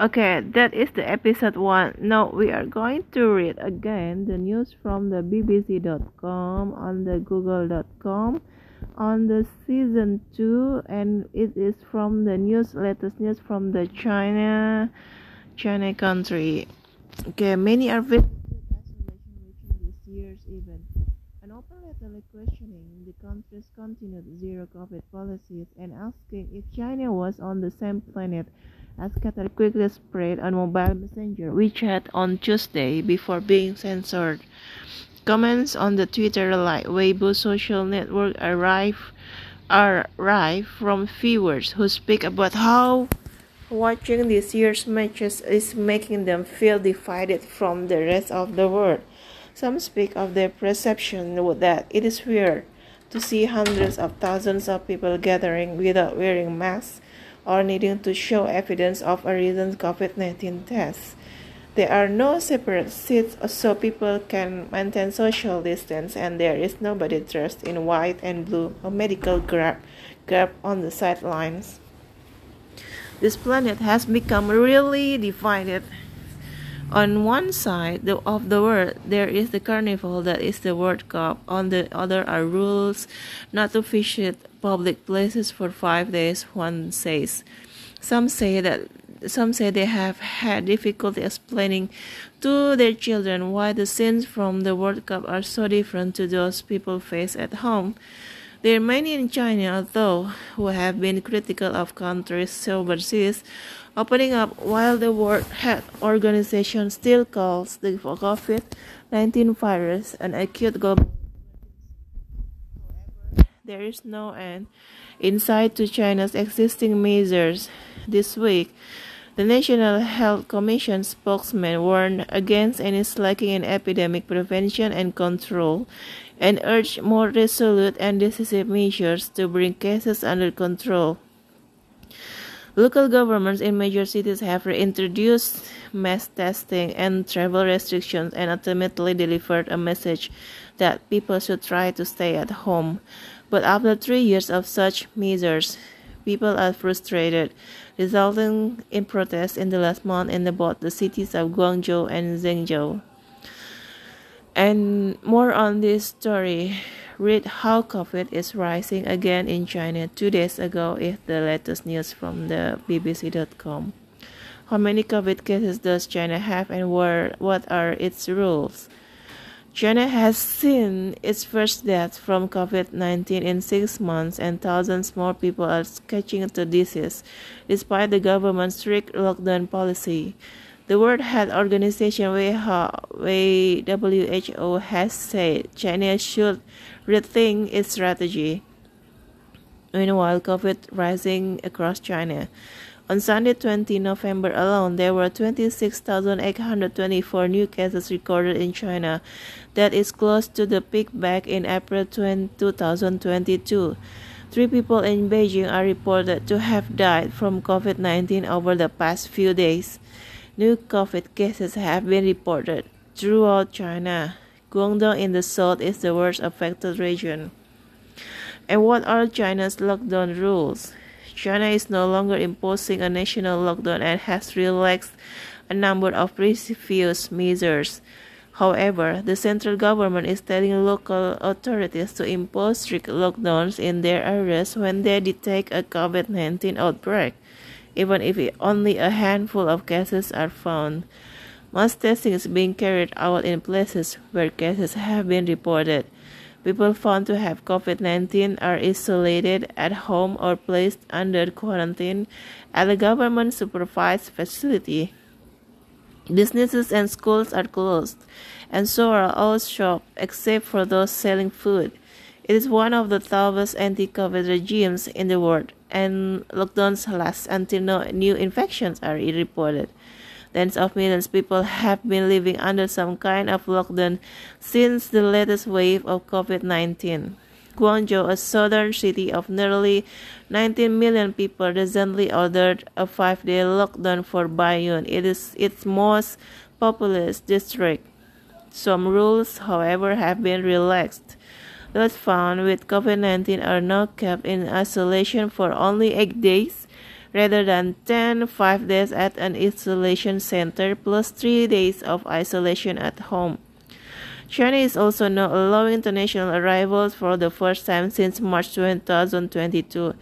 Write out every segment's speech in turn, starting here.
Okay, that is the episode one. Now we are going to read again the news from the BBC.com on the Google.com on the season two, and it is from the news latest news from the China China country. Okay, many are visiting isolation this year's event. An open letter questioning the country's continued zero COVID policies and asking if China was on the same planet as Qatar quickly spread on mobile messenger WeChat on Tuesday before being censored. Comments on the Twitter like Weibo social network arrive arrive from viewers who speak about how watching this year's matches is making them feel divided from the rest of the world. Some speak of their perception that it is weird to see hundreds of thousands of people gathering without wearing masks or needing to show evidence of a recent COVID 19 test. There are no separate seats so people can maintain social distance, and there is nobody dressed in white and blue or medical garb, on the sidelines. This planet has become really divided on one side of the world, there is the carnival that is the World Cup. On the other are rules not to visit public places for five days, one says. Some say that some say they have had difficulty explaining to their children why the scenes from the World Cup are so different to those people face at home. There are many in China, though, who have been critical of countries overseas opening up while the World Health Organization still calls the COVID 19 virus an acute global. There is no end in sight to China's existing measures. This week, the National Health Commission spokesman warned against any slacking in epidemic prevention and control and urged more resolute and decisive measures to bring cases under control. Local governments in major cities have reintroduced mass testing and travel restrictions and ultimately delivered a message that people should try to stay at home. But after three years of such measures, people are frustrated, resulting in protests in the last month in both the cities of Guangzhou and Zhengzhou. And more on this story read how COVID is rising again in China two days ago is the latest news from the BBC.com. How many COVID cases does China have and where, what are its rules? China has seen its first death from COVID 19 in six months, and thousands more people are catching the disease despite the government's strict lockdown policy. The World Health Organization WHO has said China should rethink its strategy. Meanwhile, COVID rising across China. On Sunday, 20 November alone, there were 26,824 new cases recorded in China. That is close to the peak back in April 2022. Three people in Beijing are reported to have died from COVID 19 over the past few days. New COVID cases have been reported throughout China. Guangdong in the south is the worst affected region. And what are China's lockdown rules? China is no longer imposing a national lockdown and has relaxed a number of previous measures. However, the central government is telling local authorities to impose strict lockdowns in their areas when they detect a COVID 19 outbreak even if only a handful of cases are found. Mass testing is being carried out in places where cases have been reported. People found to have COVID 19 are isolated at home or placed under quarantine at a government supervised facility. Businesses and schools are closed, and so are all shops except for those selling food. It is one of the toughest anti COVID regimes in the world and lockdowns last until no new infections are reported. Tens of millions of people have been living under some kind of lockdown since the latest wave of COVID 19. Guangzhou, a southern city of nearly 19 million people, recently ordered a five day lockdown for Baiyun. It is its most populous district. Some rules, however, have been relaxed. Those found with COVID 19 are now kept in isolation for only eight days rather than 10 5 days at an isolation center plus 3 days of isolation at home. China is also now allowing international arrivals for the first time since March 2022.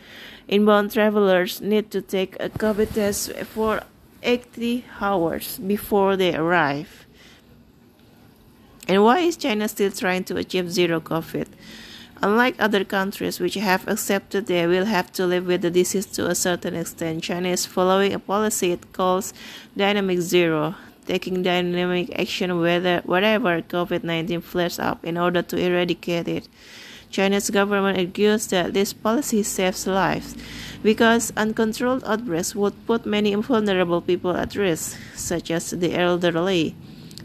Inbound travelers need to take a COVID test for 80 hours before they arrive. And why is China still trying to achieve zero COVID? Unlike other countries which have accepted they will have to live with the disease to a certain extent, China is following a policy it calls dynamic zero, taking dynamic action whether, wherever COVID 19 flares up in order to eradicate it. China's government argues that this policy saves lives because uncontrolled outbreaks would put many vulnerable people at risk, such as the elderly.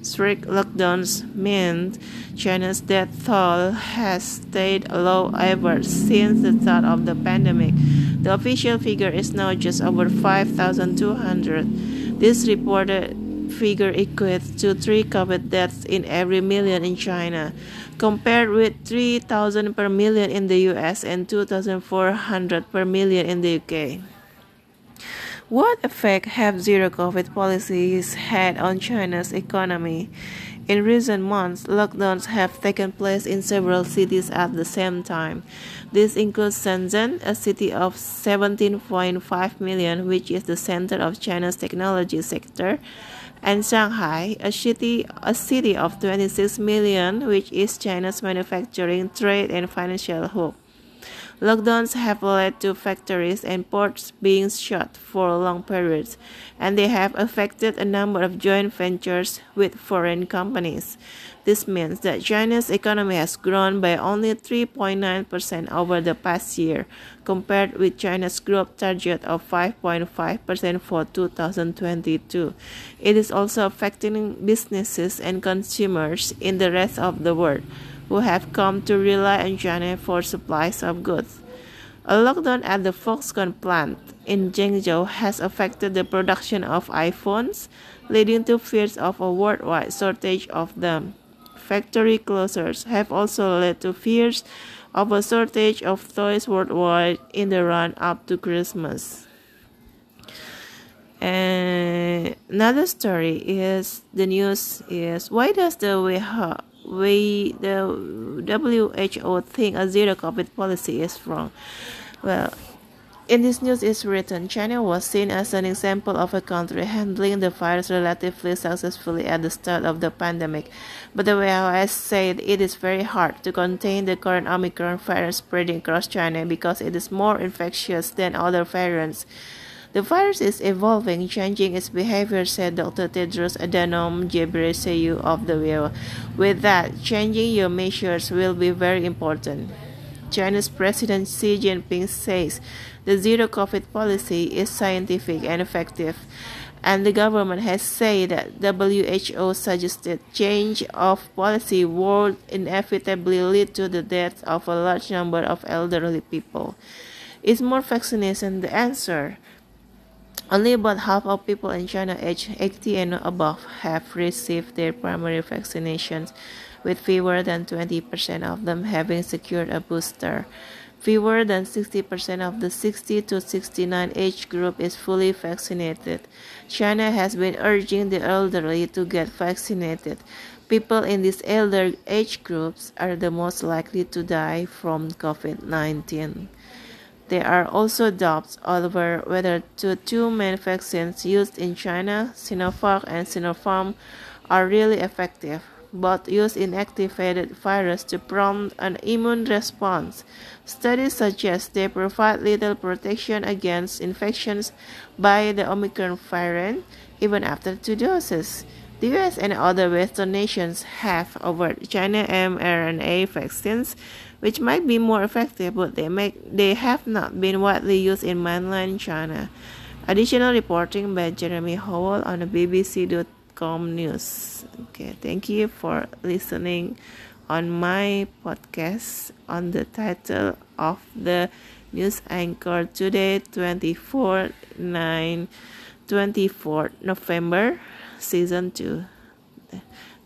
Strict lockdowns meant China's death toll has stayed low ever since the start of the pandemic. The official figure is now just over 5,200. This reported figure equates to 3 COVID deaths in every million in China, compared with 3,000 per million in the US and 2,400 per million in the UK. What effect have zero COVID policies had on China's economy? In recent months, lockdowns have taken place in several cities at the same time. This includes Shenzhen, a city of 17.5 million, which is the center of China's technology sector, and Shanghai, a city, a city of 26 million, which is China's manufacturing, trade, and financial hub. Lockdowns have led to factories and ports being shut for long periods, and they have affected a number of joint ventures with foreign companies. This means that China's economy has grown by only 3.9% over the past year, compared with China's growth target of 5.5% for 2022. It is also affecting businesses and consumers in the rest of the world who have come to rely on China for supplies of goods. A lockdown at the Foxconn plant in Zhengzhou has affected the production of iPhones, leading to fears of a worldwide shortage of them. Factory closures have also led to fears of a shortage of toys worldwide in the run up to Christmas. And another story is the news is why does the WHO we the WHO think a zero COVID policy is wrong. Well, in this news is written, China was seen as an example of a country handling the virus relatively successfully at the start of the pandemic. But the WHO said it is very hard to contain the current Omicron virus spreading across China because it is more infectious than other variants. The virus is evolving, changing its behavior, said Dr. Tedros Adhanom Ghebreyesus of the WHO. With that, changing your measures will be very important. China's President Xi Jinping says the zero COVID policy is scientific and effective, and the government has said that WHO suggested change of policy would inevitably lead to the death of a large number of elderly people. Is more vaccination the answer? Only about half of people in China aged 80 and above have received their primary vaccinations, with fewer than 20% of them having secured a booster. Fewer than 60% of the 60 to 69 age group is fully vaccinated. China has been urging the elderly to get vaccinated. People in these elder age groups are the most likely to die from COVID 19. There are also doubts over whether the two main vaccines used in China, Sinovac and Sinopharm, are really effective. Both use inactivated virus to prompt an immune response. Studies suggest they provide little protection against infections by the Omicron variant even after two doses. The US and other Western nations have offered China mRNA vaccines, which might be more effective, but they, make, they have not been widely used in mainland China. Additional reporting by Jeremy Howell on BBC.com News. Okay, thank you for listening on my podcast on the title of the news anchor today 24 9 24 November season 2